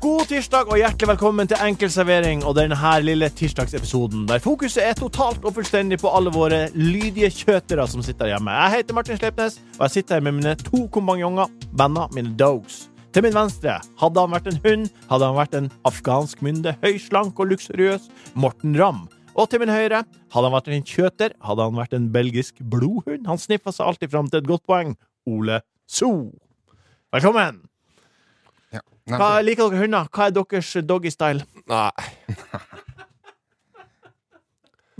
God tirsdag og hjertelig velkommen til Enkel servering og denne lille tirsdagsepisoden der fokuset er totalt og fullstendig på alle våre lydige kjøtere som sitter hjemme. Jeg heter Martin Sleipnes, og jeg sitter her med mine to kompanjonger, venner, mine dogs. Til min venstre, hadde han vært en hund, hadde han vært en afghansk mynde, høyslank og luksuriøs, Morten Ramm. Og til min høyre, hadde han vært en kjøter, hadde han vært en belgisk blodhund. Han sniffa seg alltid fram til et godt poeng. Ole So. Velkommen! Hva Liker dere hunder? Hva er deres doggystyle? Nei,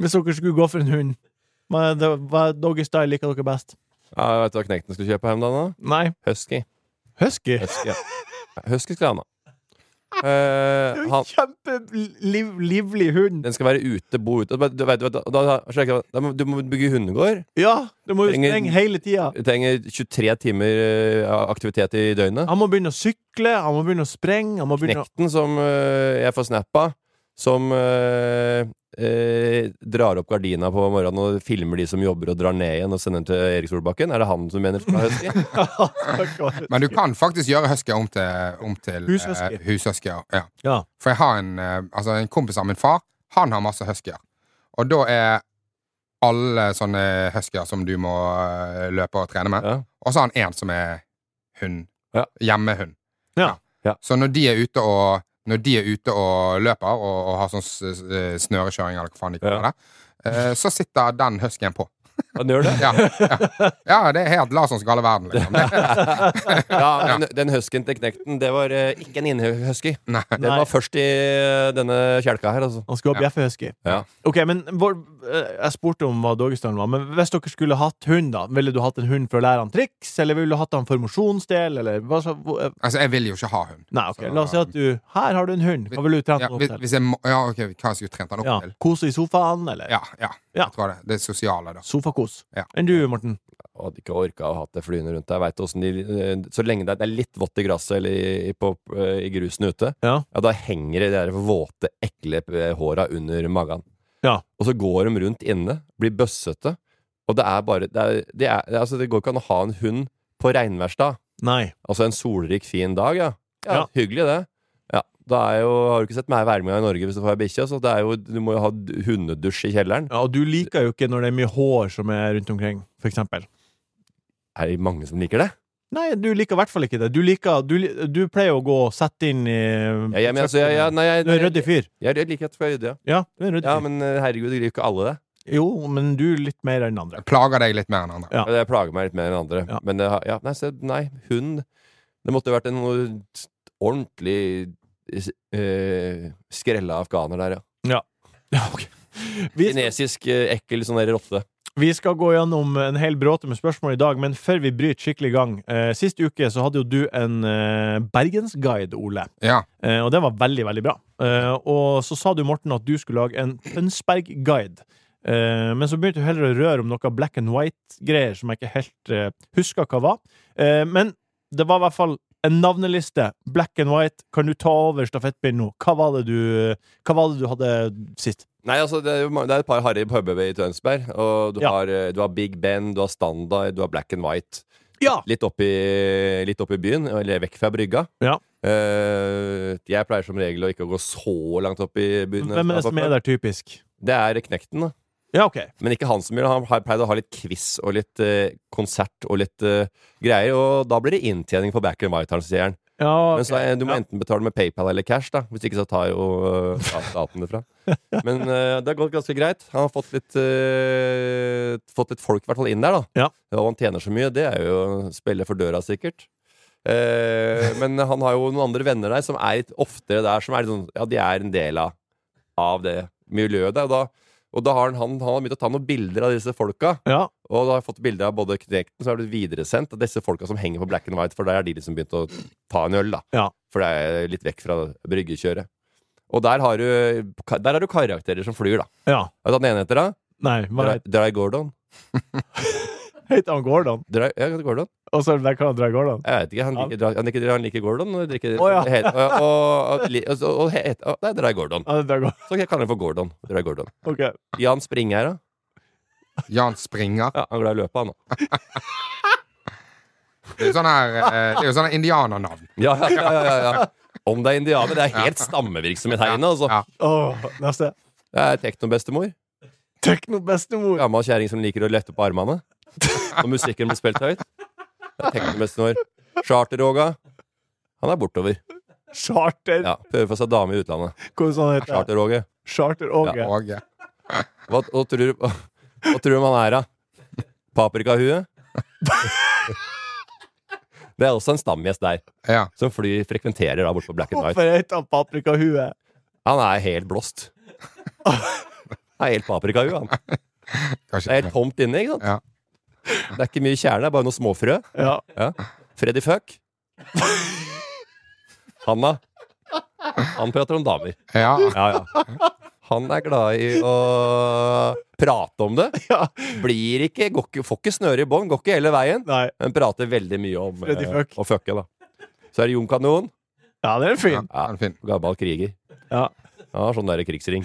Hvis dere skulle gå for en hund, hva doggystyle liker dere best? Ja, vet du hva knekten skulle kjøpe hjem da? Nei, Husky. husky. Husky, ja. Husky skal han ha. Eh, han, Kjempelivlig hund. den skal være ute, bo ute. Du, vet, da, da, da du må bygge hundegård. Ja, du må jo sprenge hele tida. Du trenger 23 timer eh, aktivitet i døgnet. Han må begynne å sykle, han må begynne å sprenge, begynne Knekten som uh, jeg får snap av, som eh, eh, drar opp gardina på morgenen og filmer de som jobber, og drar ned igjen og sender den til Erik Solbakken. Er det han som mener skal ha husky? Men du kan faktisk gjøre husky om til, om til Hushusky. eh, hushusky. Ja. Ja. Ja. For jeg har en, eh, altså en kompis av min far. Han har masse huskyer. Og da er alle sånne huskyer som du må uh, løpe og trene med. Ja. Og så har han én som er hund. Ja. Hjemmehund. Ja. Ja. Så når de er ute og når de er ute og løper og, og har sånn s- snørekjøring, eller hva faen de kaller det, eh, så sitter den huskyen på. Han gjør det? Ja, ja. ja, det er helt skal gale verden, liksom. Ja, men den huskyen til knekten, det var uh, ikke en innehusky. Den var først i uh, denne kjelka her, altså. Han skulle ha bjeffehusky. Ja. Ok, men vår, uh, Jeg spurte om hva doggystylen var, men hvis dere skulle hatt hund, da ville du hatt en hund for å lære han triks, eller ville du hatt han for mosjonsdel, eller hva så, eh, Altså, jeg vil jo ikke ha hund. Nei, ok, Så- la oss si at du Her har du en hund. Hva ville du trent Ja, den opp til? hvis jeg må, ja, ok, hva jeg skulle trent han opp Ja, til? Kose i sofaen, eller Ja, ja, Ja. jeg tror det. Det sosiale, da. Sofakos. Ja. Enn du, Morten? Jeg hadde ikke orka å ha det flyende rundt der. Vet de, eh, så lenge det er litt vått i gresset eller i, på, eh, i grusen ute, Ja. da henger de der våte, ekle eh, håra under magen. Ja. Og så går de rundt inne, blir bøssete, og det er bare Det, er, det, er, altså det går ikke an å ha en hund på regnværsdag. Nei. Altså en solrik, fin dag, ja. Ja, Ja. Hyggelig, det. Da er jo, Har du ikke sett meg være med i Norge hvis du får ei bikkje? Så det jo, du må jo ha hundedusj i kjelleren. Ja, og du liker jo ikke når det er mye hår som er rundt omkring, for eksempel. Er det mange som liker det? Nei, du liker i hvert fall ikke det. Du, liker, du, du pleier å gå og sette inn i Ja, jeg, men, altså, jeg, ja, nei, jeg, Du er en ryddig fyr. Jeg, jeg liker at du skal rydde, ja. Ja, du er en ryddig Ja, fyr. men eh, herregud, det liker ikke alle det. Jo, men du litt mer enn andre. Jeg Plager deg litt mer enn andre. Ja. Jeg plager meg litt mer enn andre. Ja. Men ja, nei, se, nei, hund Det måtte jo vært en ordentlig eh, skrella afghaner der, ja. Ja, ok. Vi skal, Kinesisk uh, ekkel sånn der rotte. vi skal gå gjennom en hel bråte med spørsmål i dag, men før vi bryter skikkelig i gang eh, Sist uke så hadde jo du en eh, bergensguide, Ole. Ja. Eh, og det var veldig, veldig bra. Eh, og så sa du, Morten, at du skulle lage en Tønsberg-guide. Eh, men så begynte du heller å røre om noe black and white-greier som jeg ikke helt uh, huska hva var. Eh, men det var i hvert fall en navneliste. Black and white. Kan du ta over stafettpinnen nå? Hva var det du, hva var det du hadde sist? Nei, altså, det er, det er et par harry puber i Tønsberg. Og du, Ja. har, eh, du har Big Ben, du har Standard, du har Black and White. Ja! Litt opp i, litt opp i byen, eller vekk fra brygga. Ja. Uh, jeg pleier som regel å ikke gå så langt opp i byen. Hvem er det som er der, typisk? Det er Knekten, da. Ja, OK. Men ikke han som gjør det. Han har pleid å ha litt quiz og litt eh, konsert og litt eh, greier. Og da blir det inntjening på back and white, sier han. Ja, Men så er, du må enten betale med PayPal eller cash, da. Hvis ikke så tar jo uh, staten det fra. Men uh, det har gått ganske greit. Han har fått litt, uh, fått litt folk i hvert fall inn der, da. Ja. Og han tjener så mye. Det er jo å spille for døra, sikkert. Uh, men han har jo noen andre venner der som er litt oftere der, som er litt sånn Ja, de er en del av, av det miljøet der. Og da, og da har han, han, han har begynt å ta noen bilder av disse folka. ja. Og da har jeg fått bilder av både Knekten, så har det videresendt av disse folka som henger på black and white, for der er de liksom begynt å ta en øl, da. Ja. For det er litt vekk fra bryggekjøret. Og der har, du, der har du karakterer som flyr, da. Ja. Vet du hva den ene heter, da? Nei, hva Dry, Dry Gordon. heter han Gordon? Dry, ja, Gordon. Og så der kan han dra Gordon? Jeg vet ikke. Han liker, han liker, han liker Gordon. Og drikker, oh, ja. het- og, og, og, og, og, het- og, Nei, Dry Gordon. Ja, drar Gordon. Så jeg kaller han for Gordon. Drar Gordon. Okay. Jan Springer, da? Jan Springer. Ja, han er glad i løpet, han òg. Det er jo sånn her eh, Det er jo sånne indianernavn. Ja, ja, ja, ja, ja. Om det er indianer. Det er helt stammevirksomhet her inne, altså. Ja. Åh, neste. Det er teknobestemor. Teknobestemor. Gammel kjerring som liker å lette på armene. Og musikken blir spilt høyt. Det er teknobestemor. Charter-Åga. Han er bortover. Charter. Ja, Prøver å få seg dame i utlandet. Hva sånn heter? Charter-Åge. Charter-Åge. Åge. Hva, hva, tror du- hva tror du man er, da? Paprikahue? Det er også en stamgjest der, Ja. som fly frekventerer da borte på Black and White. Hvorfor heter han Paprikahue? Han er helt blåst. Han er helt paprikahue, han. Kanskje Det er helt tomt inne, ikke sant? Ja. Det er ikke mye kjerne, det er bare noe småfrø. Ja. Ja. Freddy Fuck. Hanna. Han prater om damer. Ja. Ja, ja. Han er glad i å prate om det. ja. Blir ikke, går ikke Får ikke snøre i bånd, går ikke hele veien. Nei. Men prater veldig mye om Freddy eh, Fuck. å fucke, da. Så er det Jon Kanon. Ja, det er en fin. Ja, er fin. Gammel kriger. Ja. Ja, sånn der krigsring.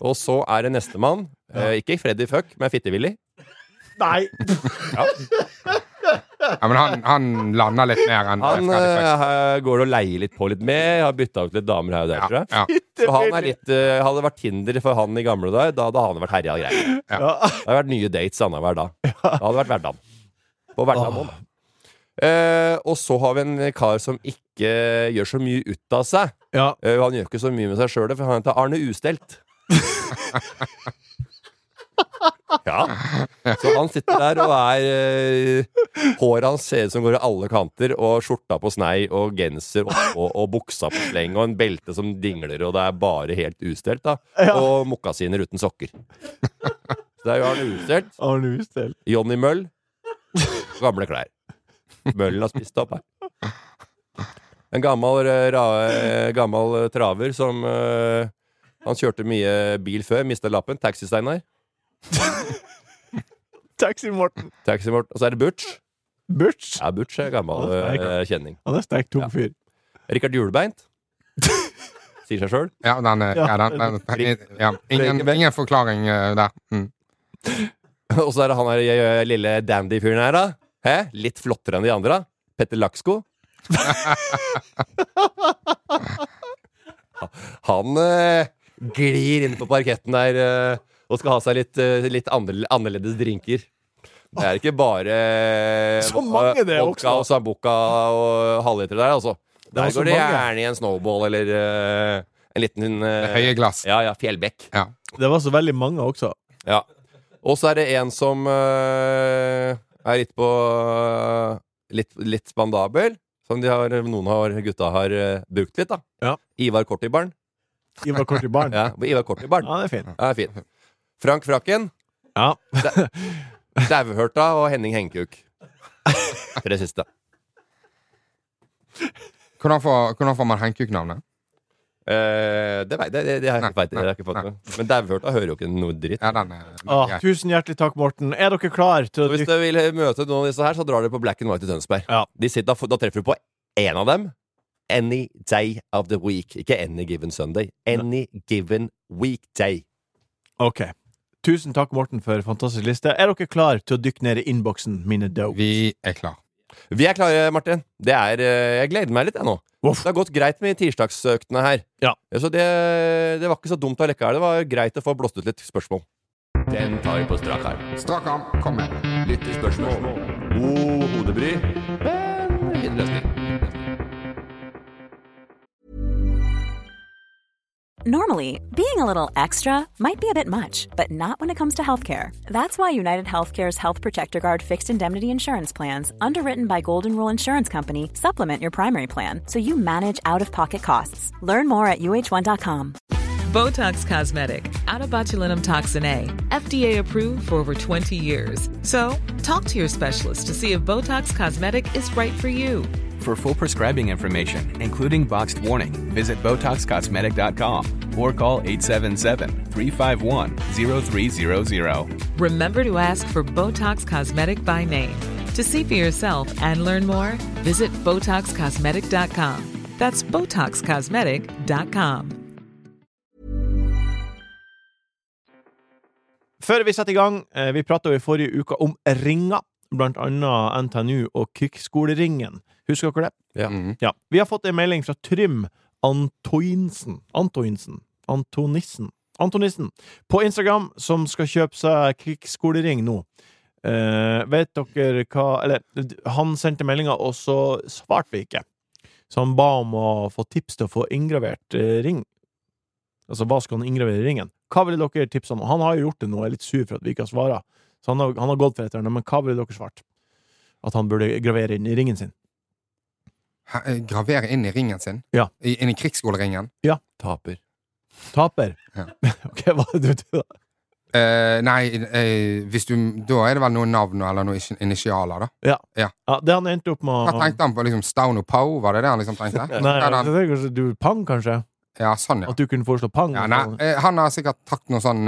Og så er det nestemann. Eh, ikke Freddy Fuck, men Fittevillig. Nei! Ja, men han, han lander litt mer enn Han eh, går og leier litt på litt med. Har bytta ut litt damer her og der, tror jeg. Ja. Så han er litt, eh, hadde det vært Tinder for han i gamle dager, da hadde han vært herja greier. Ja. Det hadde vært nye dates annenhver dag. Da hadde vært hverdag. På hverdag da. Eh, og så har vi en kar som ikke gjør så mye ut av seg. ja. Eh, han gjør ikke så mye med seg sjøl, for han heter Arne Ustelt. ja. Så han sitter der og er eh, Håret hans ser ut som går i alle kanter, og skjorta på snei, og genser og, og, og buksa på sleng, og en belte som dingler, og det er bare helt ustelt, da. Og mokkasiner uten sokker. Så det er jo Arne Ustelt. Arne Ustelt. Johnny Møll. Gamle klær. Møllen har spist opp her. En gammel, eh, ra, eh, gammel traver som uh, Han kjørte mye bil før, mista lappen. Taxi-Steinar. Taxi-Morten. Taxi-Morten. Og så er det Butch. Butch. Ja, Butch er gammel Ja, er eh, kjenning. Han er sterk, tung Ja. fyr. Rikard Julebeint. Sier seg sjøl. Ja, den, er- Ja. ja, den, den, ja. Ingen, ingen forklaring uh, der. Mm. Og så er det han her lille dandy-fyren her, da. Hæ? Litt flottere enn de andre. Petter Laksko. han uh, glir inn på parketten der eh, og skal ha seg litt, eh, litt annerledes drinker. Det er ikke bare eh, Så mange det vodka også. og sambuca og halvliter der, altså. er Der så går det gjerne i en snowball eller uh, en liten uh, høye glass. Ja, ja, fjellbekk. Ja. Det var så veldig mange også. Ja. Og så er det en som uh, er litt på litt, litt spandabel. Som de har, noen har, gutta har eh, brukt litt, da. Ja. Ivar Kortibarn. Ivar Kortibarn. Ja, Ivar Kortibarn. Ja, det er fint. Ja, fin. Frank Frakken. Ja. Dauhørta og Henning Hengekuk. Det siste. Hvordan får, hvordan får man Henkuk-navnet? Eh, det, vet, jeg- det, det har jeg ikke, Nei, vet, det har jeg ikke fått med. Men Dauhørta hører jo ikke noe dritt. Ja, den er, den er Ah, grei. tusen hjertelig takk, Morten. Er dere klar til å hvis dykke vil møte noen av disse her, så drar dere på Black and White i Tønsberg. Ja. De sitter, da, da treffer du på én av dem. Any day of the week. Ikke any given Sunday. Any given weekday. Ok. Tusen takk, Morten, for fantastisk liste. Er dere klar til å dykke ned i innboksen mine dope? Vi er klar. Vi er klare, Martin. Det er, eh, jeg gleder meg litt, jeg nå. Uff. Det har gått greit med tirsdagsøktene her. Ja. Så det, det var ikke så dumt allikevel. Det var greit å få blåst ut litt spørsmål. Den tar vi på strak arm. Strak arm, kom med. Lyttespørsmål. God hodebry, men løsning. Normally, being a little extra might be a bit much, but not when it comes to healthcare. That's why United Healthcare's Health Protector Guard fixed indemnity insurance plans, underwritten by Golden Rule Insurance Company, supplement your primary plan so you manage out of pocket costs. Learn more at uh1.com. Botox Cosmetic, out of botulinum toxin A, FDA approved for over 20 years. So, talk to your specialist to see if Botox Cosmetic is right for you. For full prescribing information, including boxed warning, visit BotoxCosmetic.com or call 877-351-0300. Remember to ask for Botox Cosmetic by name. To see for yourself and learn more, visit BotoxCosmetic.com. That's BotoxCosmetic.com. Før vi setter i gang, eh, vi prata i forrige uke om ringer, blant annet NTNU og Krigsskoleringen. Husker dere det? Ja. Mhm. Ja. Vi har fått en melding fra Trym Antoinsen Antoinsen Antonissen Antonissen på Instagram, som skal kjøpe seg krigsskolering nå. Eh, vet dere hva Eller, han sendte meldinga, og så svarte vi ikke. Så han ba om å få tips til å få inngravert eh, ring. Altså, hva skal han inngravere i ringen? Hva ville dere tipse om? Han har jo gjort det nå, og er litt sur for at vi ikke har svara. Så han har, han har gått for et eller men hva ville dere svart? At han burde gravere inn i ringen sin? Hæ, eh, Gravere inn i ringen sin? Ja. I, inn i krigsskoleringen? Ja. Taper. Taper? Ja. ok, hva hadde du til da? Uh, nei, uh, hvis du Da er det vel noen navn eller noen initialer, da. Ja. Ja. Det han endte opp med Hva tenkte han på? liksom Stauno Pow? Var det det han liksom tenkte? Nei, han- kanskje du Pang, kanskje? ja, sånn, ja. At du kunne foreslå Pang? ja nei, uh, han har sikkert tatt noen sånn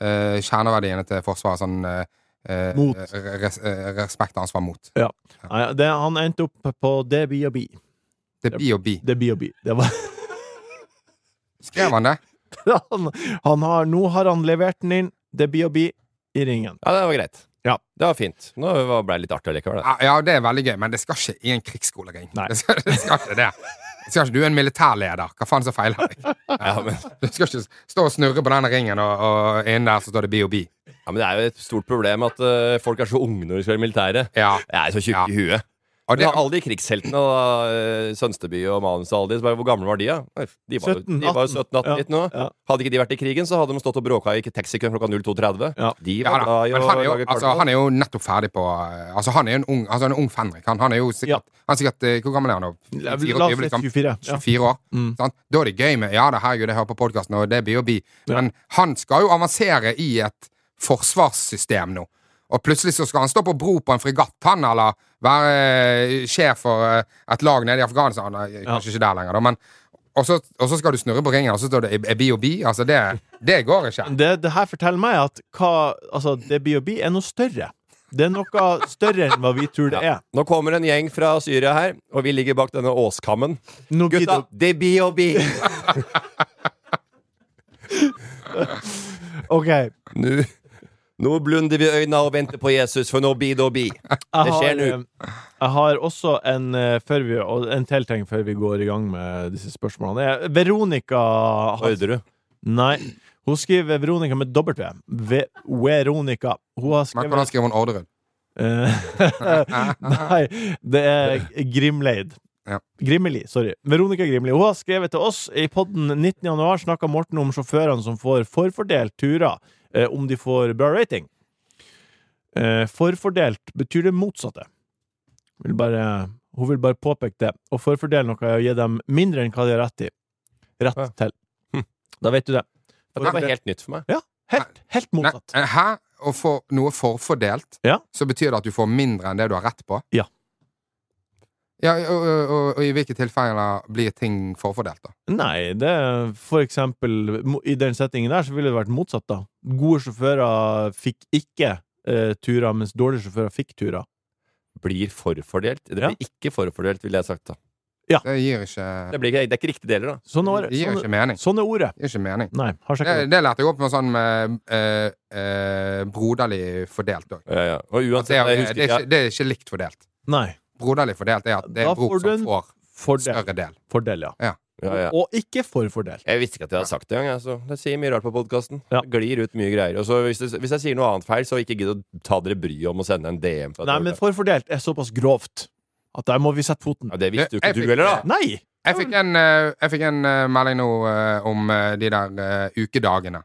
eh, kjerneverdiene til Forsvaret. Sånn eh, eh, Mot. Res, eh, respekt og ansvar mot. Nei, det, han endte opp på det blir og bli. Det blir og bli. Det blir og bli. Det var Skrev han det? han, han har, Nå har han levert den inn. Det blir og bli i ringen. Ja, det var greit. Ja. Det var fint. Nå ble det litt artig likevel. Ja, ja, det er veldig gøy, men det skal ikke i en krigsskolering. Nei. Det skal, det skal ikke det. Skal ikke, du er en militærleder. Hva faen som feiler deg? Ja, men, Du skal ikke stå og snurre på denne ringen, og, og innen der så står det BOB. ja, men det er jo et stort problem at uh, folk er så unge når de skal i militæret. Ja. Jeg er så tjukke Ja. i huet. Det, Men alle de krigsheltene, da, eh, Sønsteby og Manus og alle de, så bare, hvor gamle var de, da? De var, jo- 17, de var jo 17-18 Ja, litt nå. ja. Hadde ikke de vært i krigen, så hadde de stått og bråka i taxikøen klokka 02.30. Ja. De ja, var da. i å han er, jo, altså, han er jo nettopp ferdig på eh, Altså Han er jo en ung, altså en ung fenrik. Han, han er jo sikkert, han er sikkert eh, Hvor gammel er han nå? La la 24, liksom? 24. Ja. 24 år. Mm. Sant? Da er det gøy med Ja da, herregud, jeg hører på podkasten, og det blir jo bi. Ja. Men han skal jo avansere i et forsvarssystem nå. Og plutselig så skal han stå på bro på en fregatt, han, eller være eh, sjef for eh, et lag nede i Afghanistan. Kanskje ikke der lenger, da, men og så, og så skal du snurre på ringen, og så står det BOB. Altså, det, det går ikke. Det, det her forteller meg at hva, altså, det BOB er noe større. Det er noe større enn hva vi tror det er. Nå kommer en gjeng fra Syria her, og vi ligger bak denne åskammen. No, Gutta, det, er BOB! OK. Nå, nå blunder vi øynene og venter på Jesus, for nå blir det å bli. Det skjer nå. eh, jeg har også en, eh, før vi, en tilting før vi går i gang med disse spørsmålene. Er Veronica Orderud. Nei. Hun skriver Veronica med W. Ve Veronica. Hun har Men hvordan skriver hun Orderud? Eh, Nei, det er Grimleid. Ja. Grimeli, sorry. Veronica Grimli. Hun har skrevet til oss i podden 19. januar snakka Morten om sjåførene som får forfordelt turer, om de får bra rating. Eh, forfordelt betyr det motsatte. Vil bare, hun vil bare påpeke det. Å forfordele noe er å gi dem mindre enn hva de har rett i. Rett Ja. til. Hm. Da vet du det. Det var helt nytt for meg. Ja, helt, helt motsatt. Nei, Hæ? Å få noe forfordelt, Ja. så betyr det at du får mindre enn det du har rett på? Ja. Ja, og, og, og, og i hvilke tilfeller blir ting forfordelt, da? Nei, det er for eksempel I den settingen der så ville det vært motsatt, da. Gode sjåfører fikk ikke uh, turer, mens dårlige sjåfører fikk turer. Blir forfordelt. Det Ja. blir ikke forfordelt, ville jeg sagt. da Ja. Det gir ikke, Det, blir ikke, det er ikke riktige deler, da. Sånn er, det gir ikke sånn, mening. sånn er ordet. Det gir ikke mening. Nei, har Det, det. lærte jeg opp med sånn med eh, eh, broderlig fordelt òg. Ja, ja. Og Det, uansett, er- jeg det, husker er ikke ikke- det er ikke likt fordelt. Nei. Broderlig fordelt er at det er bror som får Fordel. større del. Fordel, ja. ja, ja. Og ikke forfordelt. Jeg visste ikke at jeg hadde sagt det engang. Altså. Det sier mye rart på podkasten. Ja. Glir ut mye greier. Og så hvis, det, hvis jeg sier noe annet feil, så ikke gidd å ta dere bryet om å sende en DM. for Nei, men men forfordelt er såpass grovt at der må vi sette foten. ja, det visste jo ikke du heller, da. Nei! Jeg fikk en, eh, jeg fikk en eh, melding nå eh, om de der ukedagene.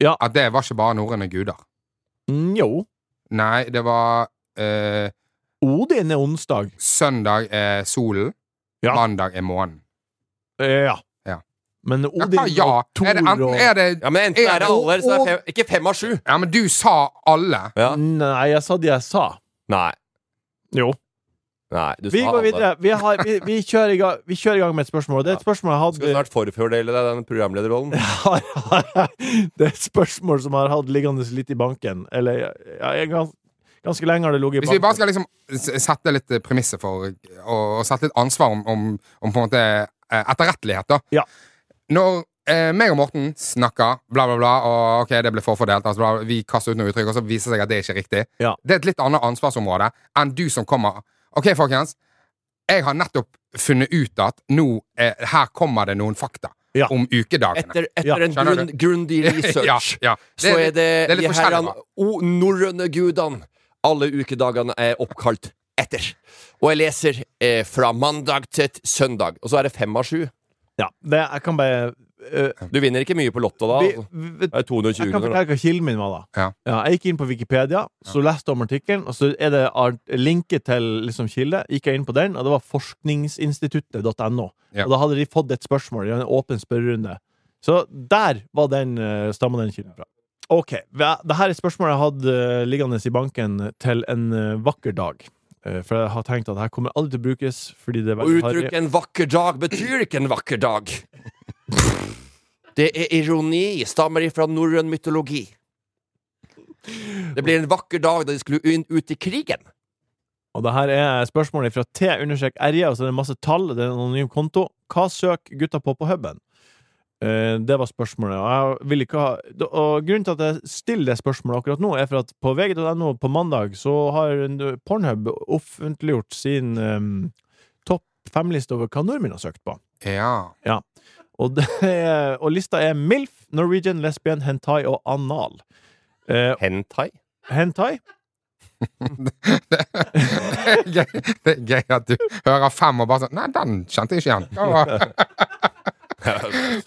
Ja. At det var ikke bare norrøne guder. Mm, Jo. Nei, det var uh, Odin er onsdag. Søndag er solen, Ja. mandag er månen. Ja. Ja. Men Odin ja, ja? og Thor Er det, enten er det Ja, Men enten Er er det alle, eller så er det fem, ikke fem av sju. Ja, men du sa alle. Ja. Nei, jeg sa det jeg sa. Nei. Jo. Nei, du Vi sa går alle. videre. Vi, har, vi, vi, kjører i gang, vi kjører i gang med et spørsmål. Det er et spørsmål jeg Skal hadde snart forfordele deg den programlederrollen? Det er et spørsmål som jeg har hatt liggende litt i banken. Eller ja, jeg, gans, ganske lenge har det ligget i banken. Hvis vi bare skal liksom sette litt premisser for og, og sette litt ansvar om, om, om på en måte eh, etterrettelighet, da. Ja. Når eh, meg og Morten snakker, bla, bla, bla, og ok, det ble forfordelt, altså, bla, vi kaster ut noe uttrykk, og så viser det seg at det er ikke riktig. Ja. Det er et litt annet ansvarsområde enn du som kommer Ok, folkens. Jeg har nettopp funnet ut at nå eh, her kommer det noen fakta Ja. om ukedagene. Etter, etter Ja, en grunn, grundig research, ja, ja. så er det, det er de herrene o norrøne gudene alle ukedagene er oppkalt etter. Og jeg leser eh, fra mandag til søndag, og så er det fem av sju. Ja, det, jeg kan bare uh, Du vinner ikke mye på Lotto da. vi, altså. vi, Det er 220 Jeg kan fortelle hva kilden min var, da. Ja. jeg gikk inn på Wikipedia, så leste jeg om artikkelen, og så er det linket til liksom, kilde. Gikk jeg inn på den, og det var forskningsinstituttet.no. Ja. Og da hadde de fått et spørsmål i en åpen spørrerunde. Så der var den, uh, stamma den kilden fra. OK. Det her er et spørsmål jeg hadde eh, liggende i banken til en eh, vakker dag. Eh, for jeg har tenkt at det her kommer aldri til å brukes, fordi det er veldig Å uttrykke 'en vakker dag' betyr ikke en vakker dag. Det er ironi, stammer ifra norrøn mytologi. Det blir en vakker dag da de skulle inn- ut i krigen. Og det her er spørsmålet fra T-RJ, og så er det masse tall. Det er en anonym konto. Hva søker gutta på på huben? Eh, det var spørsmålet. Og, jeg vil ikke ha, og grunnen til at jeg stiller det spørsmålet akkurat nå, er for at på vg.no på mandag så har Pornhub offentliggjort sin um, topp fem-liste over hva nordmenn har søkt på. Ja. Og, det er, og lista er MILF, Norwegian, lesbian, hentai og anal. Eh, Hentai? hentai? det, er gøy, det er gøy at du hører fem og bare sånn Nei, den kjente jeg ikke igjen.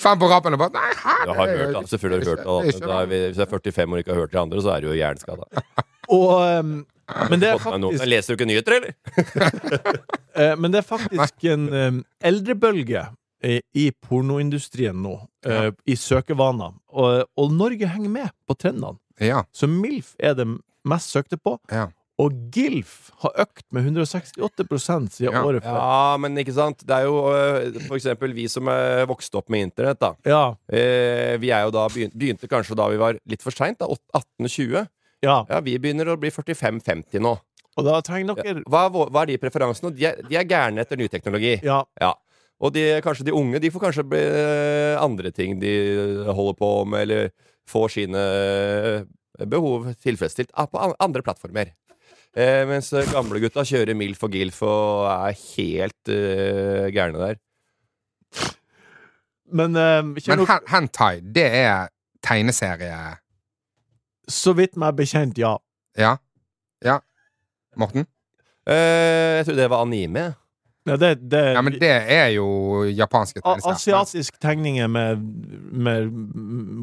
Fem på rappen og bare Nei, her Jeg har hørt, da. Selvfølgelig har du hørt det. Da. Da er vi, hvis jeg er 45 år og ikke har hørt de andre, så er du jo hjerneskada. Og um, Men det er faktisk Leser du ikke nyheter, eller? Eh, men det er faktisk en um, eldrebølge i, pornoindustrien nå, eh, i søkevaner. Og, og Norge henger med på trendene. Ja. Så MILF er det mest søkte på. Ja. Og GILF har økt med 168 siden Ja. året før. Ja, men ikke sant. Det er jo øh, for eksempel vi som er vokst opp med internett, da. Ja, Eh, vi er jo da begynte, begynte kanskje da vi var litt for seint, da. 1820. ja. Ja, vi begynner å bli 45-50 nå. Og da trenger Ja. dere Hva, er hva er de preferansene? De er, de er gærne etter ny teknologi. Ja. Ja. Og de, kanskje de unge de får kanskje bli, eh, andre ting de holder på med, eller får sine eh, behov tilfredsstilt ah, på andre plattformer. Eh, mens eh, gamlegutta kjører MILF og GILF og er helt uh, gærne der. Men, uh, Men dere- hentai, det er tegneserie så vidt meg bekjent, ja. Ja? Ja? Morten? Eh, jeg tror det var anime. ja det, det, Ja, men det er jo japanske tegneserier. Asiatisk tegninger med, med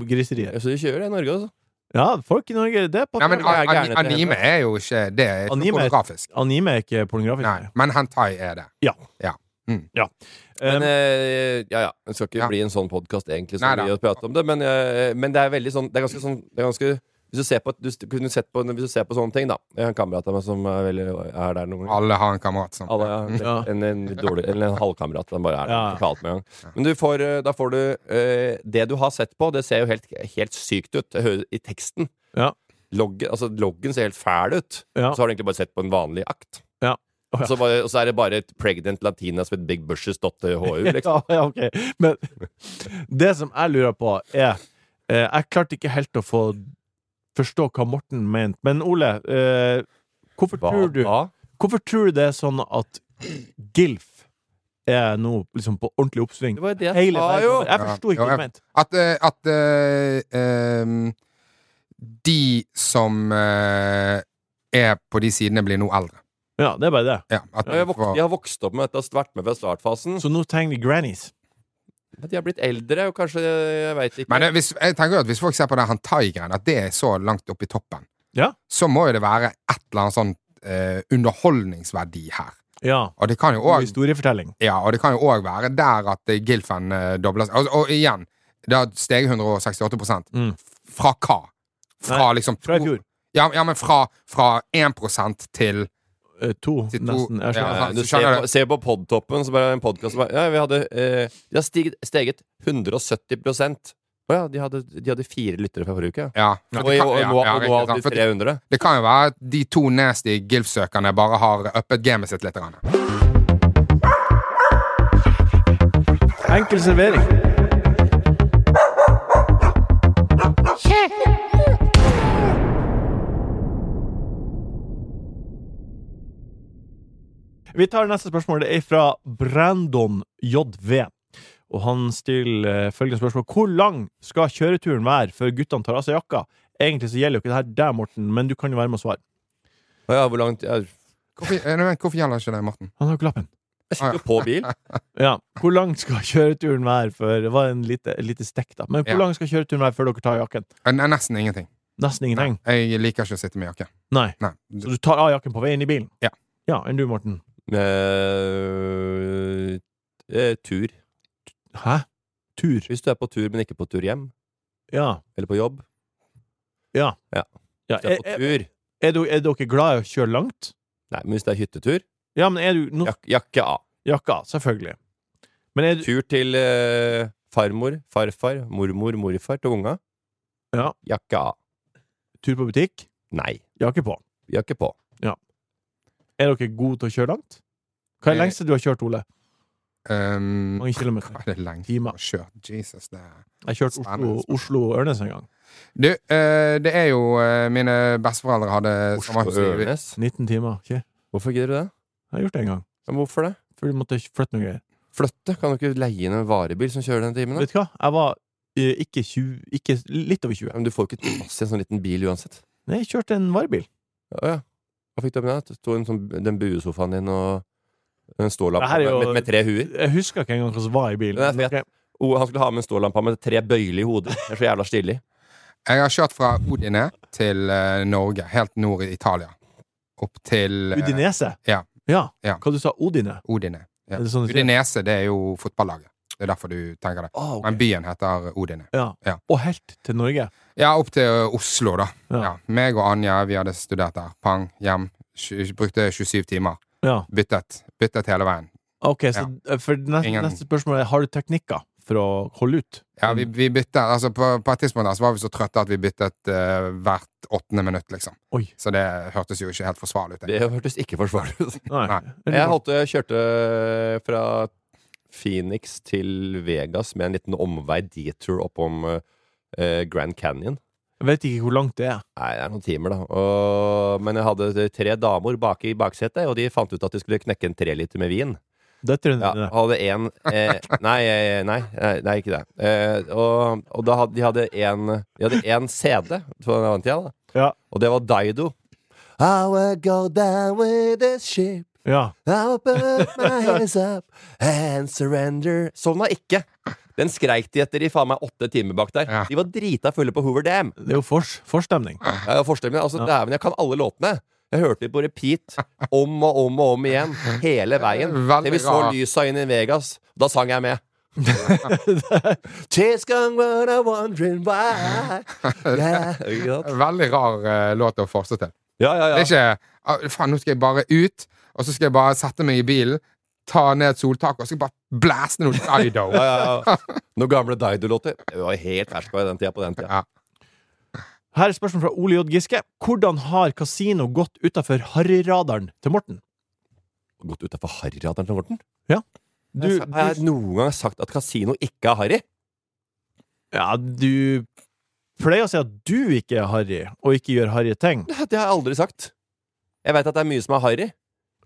griserier. griserier. Så de kjører det i Norge, altså. Ja, folk i Norge Det er på Nei, men er an- anime er jo ikke Det er ikke Anime pornografisk. Anime er ikke pornografisk. Nei, men hentai er det. Ja. Ja. Men Um, eh, ja, ja. Det skal ikke Ja. bli en sånn podkast egentlig som vi har pratet om det, men, eh, men det er veldig sånn Det er ganske sånn det er ganske, Hvis du ser på, du sett på, hvis du ser på sånne ting, da Jeg har en kamerat av meg som er, veldig, er der noen ganger. Alle har en kamerat som Alle, ja, Ja. En, en, dårlig, eller en halvkamerat. Den bare er der Ja. med en gang. Men du får, eh, da får du eh, Det du har sett på, det ser jo helt, helt sykt ut Jeg hører, i teksten. Ja. Loggen, altså, loggen ser helt fæl ut. Ja. Så har du egentlig bare sett på en vanlig akt. Ja. Oh, ja. Så, bare, og så er det bare et pregnant latinas with big bushes.hu, liksom. ja, ja, ok. Men det som jeg lurer på, er eh, Jeg klarte ikke helt å få forstå hva Morten mente. Men Ole, eh, hvorfor, Hva tror du, hvorfor tror du det er sånn at GILF er nå liksom på ordentlig oppsving? Det var det jeg Hele sa, jo! Jeg forsto ikke hva du mente. At, eh, at uh, ehm, de som uh, er på de sidene, blir nå eldre. Ja, det er bare det. Ja, at Ja, jeg, vok jeg har vokst opp med dette, og vært med ved startfasen. Så nå trenger vi grannies. De har blitt eldre, og kanskje Jeg veit ikke. Men det, hvis, jeg tenker at hvis folk ser på den hantai-greien, at det er så langt oppe i toppen, Ja. så må jo det være et eller annet sånn eh, underholdningsverdi her. Ja. Og det kan jo også òg historiefortelling. ja, og det kan jo også være der at eh, Gilfen eh, dobler seg. Og, og igjen, det har steget 168 Mm. Fra hva? Fra Nei, liksom Fra i fjor. Ja, ja men fra, fra 1 til Eh, To, to- nesten. Jeg ja, ja. Du ser på, ser på podtoppen, så bare en podkast ja, vi hadde, eh, De har stiget, steget 170% Å ja, de hadde, de hadde fire lyttere fra forrige uke. Ja. Og, og, ja, ja, og nå riktig, hadde sant. de For 300. Det kan jo være at de to nasty GILF-søkerne bare har uppet gamet sitt litt. Enkel servering. Vi tar neste spørsmål. Det er fra Brandon JV. Og han stiller eh, følgende spørsmål. Hvor lang skal kjøreturen være før guttene tar av seg jakka? Egentlig så gjelder jo ikke det her deg, Morten, men du kan jo være med og svare. Å ja, hvor langt er... Hvorfor, eh, vent, hvorfor gjelder ikke det, Morten? Han har jo ikke lappen. jeg sitter jo på bil. Ja. Hvor lang skal kjøreturen være før Det var en lite, lite stekk, da. Men hvor Ja. lang skal kjøreturen være før dere tar jakken? Nesten ingenting. Nesten ingenting. Nei, ingenting? jeg liker ikke å sitte med jakke. Nei. Nei. Så du tar av jakken på vei inn i bilen? Ja. Ja, Enn du, Morten? Eh, eh, tur. Hæ? Tur? Hvis du er på tur, men ikke på tur hjem. Ja. Eller på jobb. ja. Ja. ja. Hvis du er Er, på tur. er, du- er dere glad i å kjøre langt? Nei, men hvis det er hyttetur, Ja, men er du no, jak jakke av. Jakka, selvfølgelig. Men er du Tur til eh, farmor, farfar, mormor, morfar til unga. Ja. Jakke av. tur på butikk? Nei, Jakke på. jakke på. Er dere gode til å kjøre langt? Hva er det Eh, lengste du har kjørt, Ole? Um, Mange kilometer? hva er det lengste du har kjørt? Jesus, det er Jeg kjørte Oslo-Ørnes Oslo-Ørnes en gang. Du, eh, det er jo eh, Mine besteforeldre hadde Oslo sommerhus i- Ørnes. 19 timer. Okay. Hvorfor gidder du det? Jeg har gjort det en gang. Men hvorfor det? Fordi du måtte flytte noe greier. Flytte? Kan du ikke leie inn en varebil som kjører den timen? da? Vet du hva? Jeg var eh, ikke 20 Ikke litt over 20. Men du får jo ikke plass i en sånn liten bil uansett. Nei, jeg kjørte en varebil. Ja, ja. Hva fikk du med deg? Det sto en sånn, den buesofaen din og en stålampe jo- med, med tre huer. Jeg husker ikke engang hva som var i bilen. Fet. Ok. Oh, han skulle ha med en stålampe med tre bøyler i hodet. Det er så jævla stilig. Jeg har kjørt fra Udine til uh, Norge, helt nord i Italia. Opp til uh, Udinese? ja. ja. Ja. Hva du sa Odine? Odine. Ja. Det sånn? Udinese, det er jo fotballaget. Det er derfor du tenker det. Oh, Men byen heter Odine. Ja. Ja. Og helt til Norge? Ja, opp til eh, Oslo, da. Ja. Ja. Meg og Anja, vi hadde studert der. Pang, hjem. Brukte 27 timer. Ja. Byttet. Byttet hele veien. Ok, så eh, neste, Ingen- neste spørsmål er Har du teknikker for å holde ut? Ja, vi, vi byttet Altså, på, på et tidspunkt der så var vi så trøtte at vi byttet uh, hvert åttende minutt, liksom. Oi. Så det hørtes jo ikke helt forsvarlig ut. Det hørtes ikke forsvarlig ut. Nei. Nei. Jeg holdt, kjørte fra Phoenix til Vegas med en liten omvei detour oppom eh, Grand Canyon. Jeg vet ikke hvor langt det er. Nei, det er noen timer, da. Og, men jeg hadde tre damer bak i baksetet, og de fant ut at de skulle knekke en treliter med vin. Døtrene Ja, dine. hadde en eh, nei, eh, nei, nei, nei, ikke det. Eh, og og da hadde, de hadde en De hadde en CD på den tida, da. Ja. Og det var Daido. I will go down with this ship. Ja. I will my hands up and surrender. Sovna ikke. Den skreik de etter i faen meg åtte timer bak der. Ja. De var drita fulle på Hoover Dam. Det er jo fors, forstemning. Har forestiller altså, Ja. dæven, jeg kan alle låtene. Jeg hørte de på repeat om og om og om igjen. Hele veien. Til vi så lysa inn i Vegas. Da sang jeg med. Gone when I'm wondering why. Yeah. Veldig rar uh, låt å forse til. Ja, ja, Det er ikke ah, Faen, nå skal jeg bare ut, og så skal jeg bare sette meg i bilen, ta ned soltaket, og så skal jeg bare blaste noe Dido. ja, ja, ja. Noen gamle Dido-låter. Jeg var helt ferska i den tida på den tida. Ja. Her er spørsmål fra Ole J. Giske. Hvordan har kasino gått utafor harryradaren til Morten? Gått utafor harryradaren til Morten? Du, har jeg noen gang sagt at kasino ikke er harry? ja, du pleier å si at du ikke er harry, og ikke gjør harry ting. Det har jeg aldri sagt. Jeg veit at det er mye som er harry.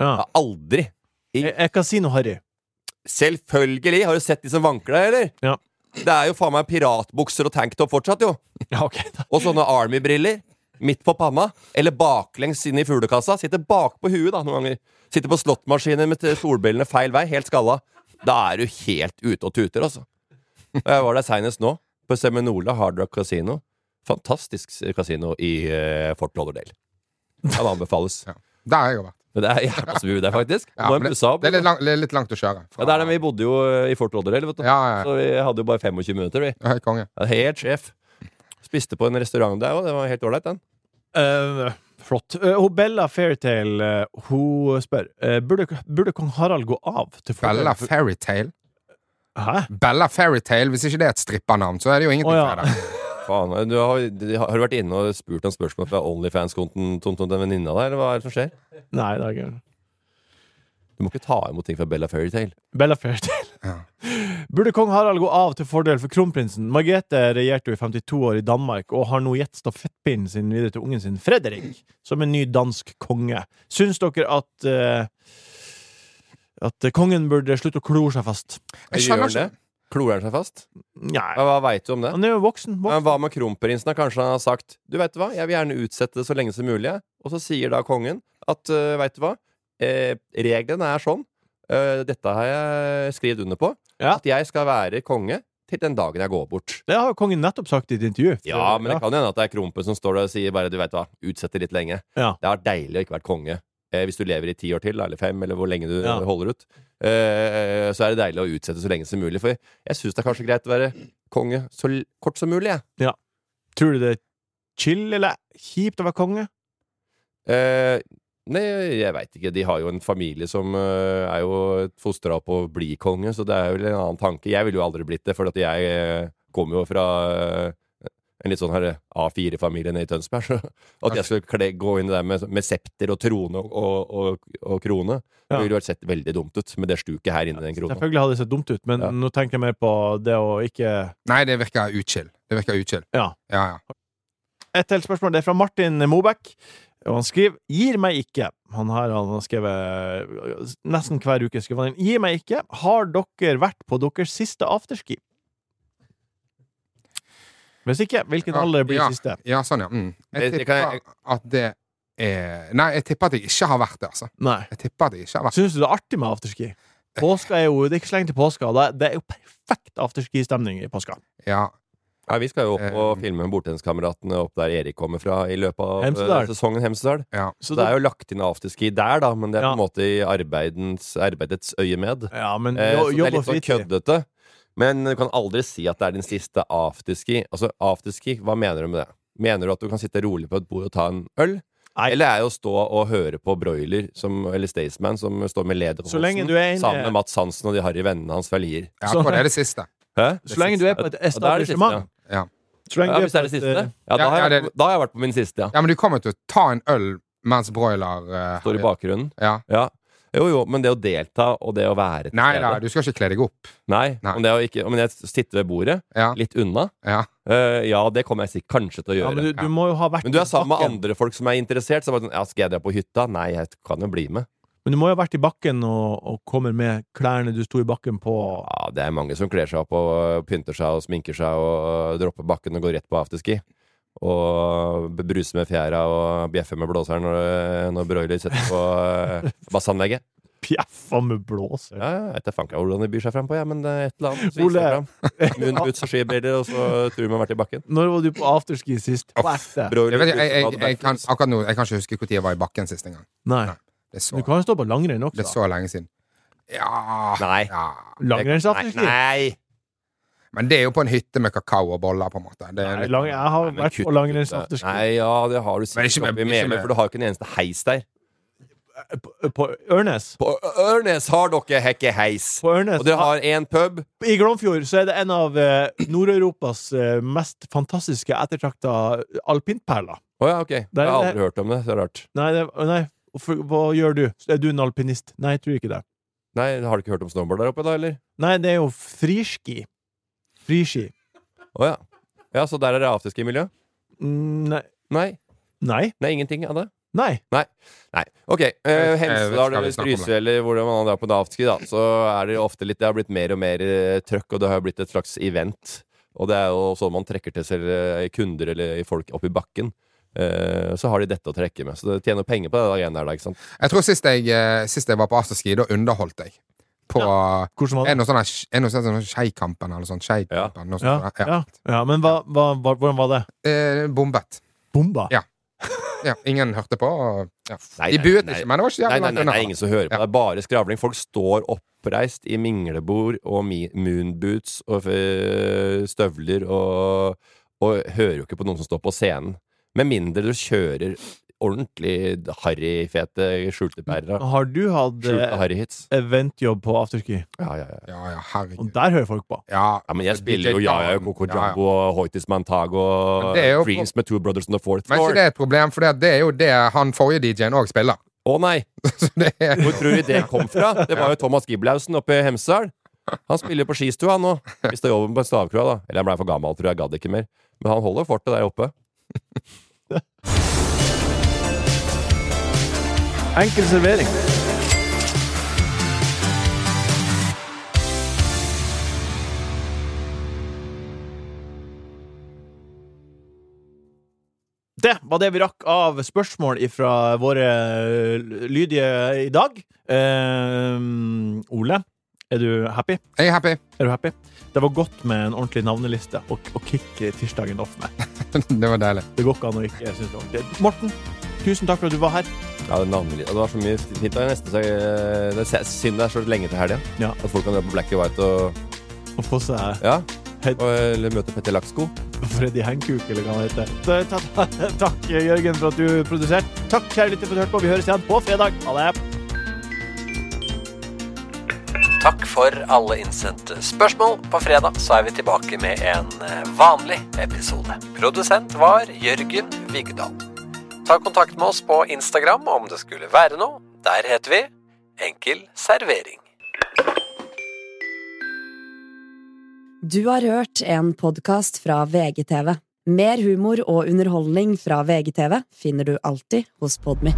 Jeg Ja. har aldri Er, si kasino harry? Selvfølgelig! Har du sett de som vanker deg, eller? Ja. Det er jo faen meg piratbukser og tanktop fortsatt, jo. Ja, okay, da. Og sånne Army-briller. Midt på panna. Eller baklengs inn i fuglekassa. Sitter bakpå huet, da, noen ganger. Sitter på slåttmaskiner med solbrillene feil vei. Helt skalla. Da er du helt ute og tuter, altså. Og Jeg var der seinest nå, på Seminola Hard Rock Casino. Fantastisk kasino i uh, Fort Lauderdale. Kan anbefales. Ja. Der har jeg jo vært. Men det er jævla smooth der, faktisk. Ja, det, opp. Det er litt, lang, er litt langt å kjøre. Ja, det er det, Vi bodde jo eh, i Fort Lauderdale, vet du. Ja, ja, Så vi hadde jo bare 25 minutter, vi. ja. Hei, konge. Ja, Helt sjef. Spiste på en restaurant der òg. Det var helt ålreit, den. Uh, Flott. Uh, Bella Fairytale uh, hun spør uh, burde, burde kong Harald gå av til fordel Bella Fairytale. Hæ? Bella Fairytale, hvis ikke det er et strippernavn, så er det jo ingenting oh, ja. for det. Faen, du har, du har du vært inne og spurt om spørsmål fra Onlyfans-kontoen til en venninne av deg, eller hva er det som skjer? Nei, det er ikke Du må ikke ta imot ting fra Bella Fairytale. Bella Fairytale. Ja. Burde kong Harald gå av til fordel for kronprinsen? Margrethe regjerte jo i 52 år i Danmark og har nå gitt stafettpinnen sin videre til ungen sin Fredrik, som en ny dansk konge. Syns dere at uh, at kongen burde slutte å klore seg fast? Jeg skjønner Klorer han seg fast? Nei, hva veit du om det? han er jo voksen. Voksen. hva med kronprinsen? Kanskje han har sagt Du vet hva, jeg vil gjerne utsette det så lenge som mulig. Og så sier da kongen at uh, veit du hva, eh, reglene er sånn. Uh, dette har jeg skrevet under på. Ja. At jeg skal være konge til den dagen jeg går bort. Det har kongen nettopp sagt i et intervju. Ja, men det kan hende at det er Krompen som står der og sier bare du vet hva, utsette litt lenge. Ja. Det har vært deilig å ikke vært konge. Eh, hvis du lever i ti år til, eller fem, eller hvor lenge du Ja. holder ut, eh, så er det deilig å utsette så lenge som mulig. For jeg syns det er kanskje greit å være konge så kort som mulig, jeg. Tror du det er chill eller kjipt å være konge? Eh, nei, jeg veit ikke. De har jo en familie som uh, er jo fostra opp å bli konge, så det er jo en annen tanke. Jeg ville jo aldri blitt det, for jeg uh, kommer jo fra eh, en litt sånn her A4-familie nede i Tønsberg. Så at jeg skulle kle, gå inn der med, med septer og trone og, og, og, og krone, Ja. det ville vært sett veldig dumt ut med det stuket her inne i den krona. Selvfølgelig hadde det sett dumt ut, men Ja. nå tenker jeg mer på det å ikke Nei, det virker utskill. Det virker utskill. Ja. Ja, ja. Et til spørsmål. Det er fra Martin Mobæk. Og han skriver 'Gir meg ikke'. Han her han har skrevet nesten hver uke. Skriver han inn 'Gir meg ikke'. Har dere vært på deres siste afterski? Hvis ikke, hvilken alder blir ja. siste? Ja, sånn, ja. Mm. Jeg Det- det kan tipper at det er Nei, jeg tipper at jeg ikke har vært det, altså. Nei. Jeg tipper at jeg ikke har vært Syns du det er artig med afterski? Påska er jo, Det er ikke så lenge til påska. og Det det er jo perfekt afterski-stemning i påska. Ja. Ja, vi skal jo opp og Eh, filme Bordtenniskameratene opp der Erik kommer fra i løpet av Hemsedal. eh, sesongen Hemsedal. ja. Så det er jo lagt inn afterski der, da, men det er på en måte i arbeidens, arbeidets øyemed. Ja, men Eh, jo, så det er litt sånn fritid. køddete. Men du kan aldri si at det er din siste afterski. Altså, afterski, hva mener du med det? Mener du at du kan sitte rolig på et bord og ta en øl? Nei. Eller er det å stå og høre på Broiler, som, eller Staysman, som står med leder er sammen med Mats Hansen og de harry vennene hans fra Lier? Ja, Så- det er det siste. Hæ? Så lenge du er på et etablissement. Ja. Ja, hvis det er det siste? eh, Ja, da har, jeg, det- da har jeg vært på min siste, ja. Ja, men du kommer til å ta en øl mens broiler uh, Står i bakgrunnen. Ja. Ja. Jo, jo, men det å delta og det å være til Nei stede da, du skal ikke kle deg opp. Nei, Nei. Men det å ikke, men jeg sitter ved bordet, Ja. litt unna ja. Uh, Ja, det kommer jeg sikkert kanskje til å Ja, gjøre. men du, du må jo ha vært Men du er sammen med andre folk som er interessert. Så bare sånn, ja, Skal jeg dra på hytta? Nei, jeg kan jo bli med. Men du må jo ha vært i bakken og, og kommer med klærne du sto i bakken på. Ja, Det er mange som kler seg opp og pynter seg og sminker seg og dropper bakken og går rett på afterski. Og bruse med fjæra og bjeffe med blåseren når, når broiler setter på eh, bassanlegget. Bjeffa med blåser. Ja, jeg vet ikke hvordan de byr seg fram på, ja, men det er et eller annet. Ole. fram. Moonboots og skibriller, og så tror man har vært i bakken. Når var du på afterski sist? På ekte? Jeg, jeg, jeg, jeg, kan, akkurat nå, jeg kan ikke huske når jeg var i bakken sist engang. Nei. Nei. Så, Du kan jo stå på langrenn også. det er så lenge siden. Ja, Nei. ja. Langrennsafterski? Nei! Men det er jo på en hytte med kakao og boller, på en måte. Det er Nei, lang, jeg har Nei, vært på langrennsafterski. Nei, ja, det har du sikkert ikke med- oppe i ikke med- for du har jo ikke en eneste heis der. På, på Ørnes. På Ørnes har dere hekke heis. På Ørnes. Og dere har én pub. I Glomfjord så er det en av eh, Nord-Europas eh, mest fantastiske ettertrakta alpintperler. Å ja, ok. Jeg har aldri hørt om det. Så rart. Nei, det, nei. For, hva gjør du? Er du en alpinist? Nei, jeg tror ikke det. Nei, Har du ikke hørt om snowboard der oppe, da, eller? Nei, det er jo friski. Friski. Å ja. Ja, Så der er det afterski-miljø? Mm, Nei. Nei. Nei. Nei, ingenting av det? Nei. Nei. Nei. Ok. Eh, Uh, Hemsedal eller? Trysil eller hvordan man er på afterski, da, så er det ofte litt Det har blitt mer og mer uh, trøkk, og det har blitt et slags event. Og det er jo sånn man trekker til seg eh, kunder eller folk opp i bakken. Eh, så har de dette å trekke med. Så det tjener penger på det greiene der, ikke sant? jeg tror sist jeg, sist jeg var på afterski, da underholdt jeg. På var Er det noe sånn Skeikampen eller sånn? Skeikampen? noe Ja, sånt ja. ja men hva, hva, hvordan var det? Eh, bombet. Bomba? Ja. Ja, ingen hørte på. og- Ja. Nei, nei, buet nei. ikke, men det var ikke jævlig langt unna. ingen som hører på. Ja. Det er bare skravling. Folk står oppreist i minglebord og moonboots og støvler og, og hører jo ikke på noen som står på scenen. Med mindre du kjører ordentlig harryfete skjultebærere. Har du hatt Skjulte eh, eventjobb på afterski? Ja, ja, ja. Ja, ja, Og der hører folk på. Ja, Ja, men jeg spiller jo Yaya Dan. Coco Ja, ja. Jumbo og Hoitis Mantago og Men Dreams med Two Brothers on the Fourth Men er ikke det er et problem, for det, det er jo det han forrige DJ-en òg spiller. Å nei! Er Hvor tror du det kom fra? Det var jo Thomas Giblausen oppe i Hemsedal. Han spiller på skistua nå. Mista jobben på stavkroa, da. Eller han blei for gammel, tror jeg. Gadd ikke mer. Men han holder fortet der oppe. Enkel servering. Det var det vi rakk av spørsmål fra våre lydige i dag. Eh, Ole, er du happy? Jeg er happy. Er du happy? Det var godt med en ordentlig navneliste å, å kicke tirsdagen off med. Det var deilig. Det går ikke an å ikke synes det var ordentlig. Morten, tusen takk for at du var her. Ja, det, det var så mye fint. Det er nesten så Det er synd det er så lenge til helga. Ja. At folk kan dra på Black and White og, Og få seg ja, og eller møte Petter Laksko. Freddy Hankook, eller hva han heter. Ta, ta, takk, Jørgen, for at du produserte. Takk, kjære lytter, for at du hørte på. Vi høres igjen på fredag. Ha det. Takk for alle innsendte spørsmål. På fredag så er vi tilbake med en eh, vanlig episode. Produsent var Jørgen Vigdal. Ta kontakt med oss på Instagram om det skulle være noe. Der heter vi Enkel servering. Du har hørt en podkast fra VGTV. Mer humor og underholdning fra VGTV finner du alltid hos Podmy.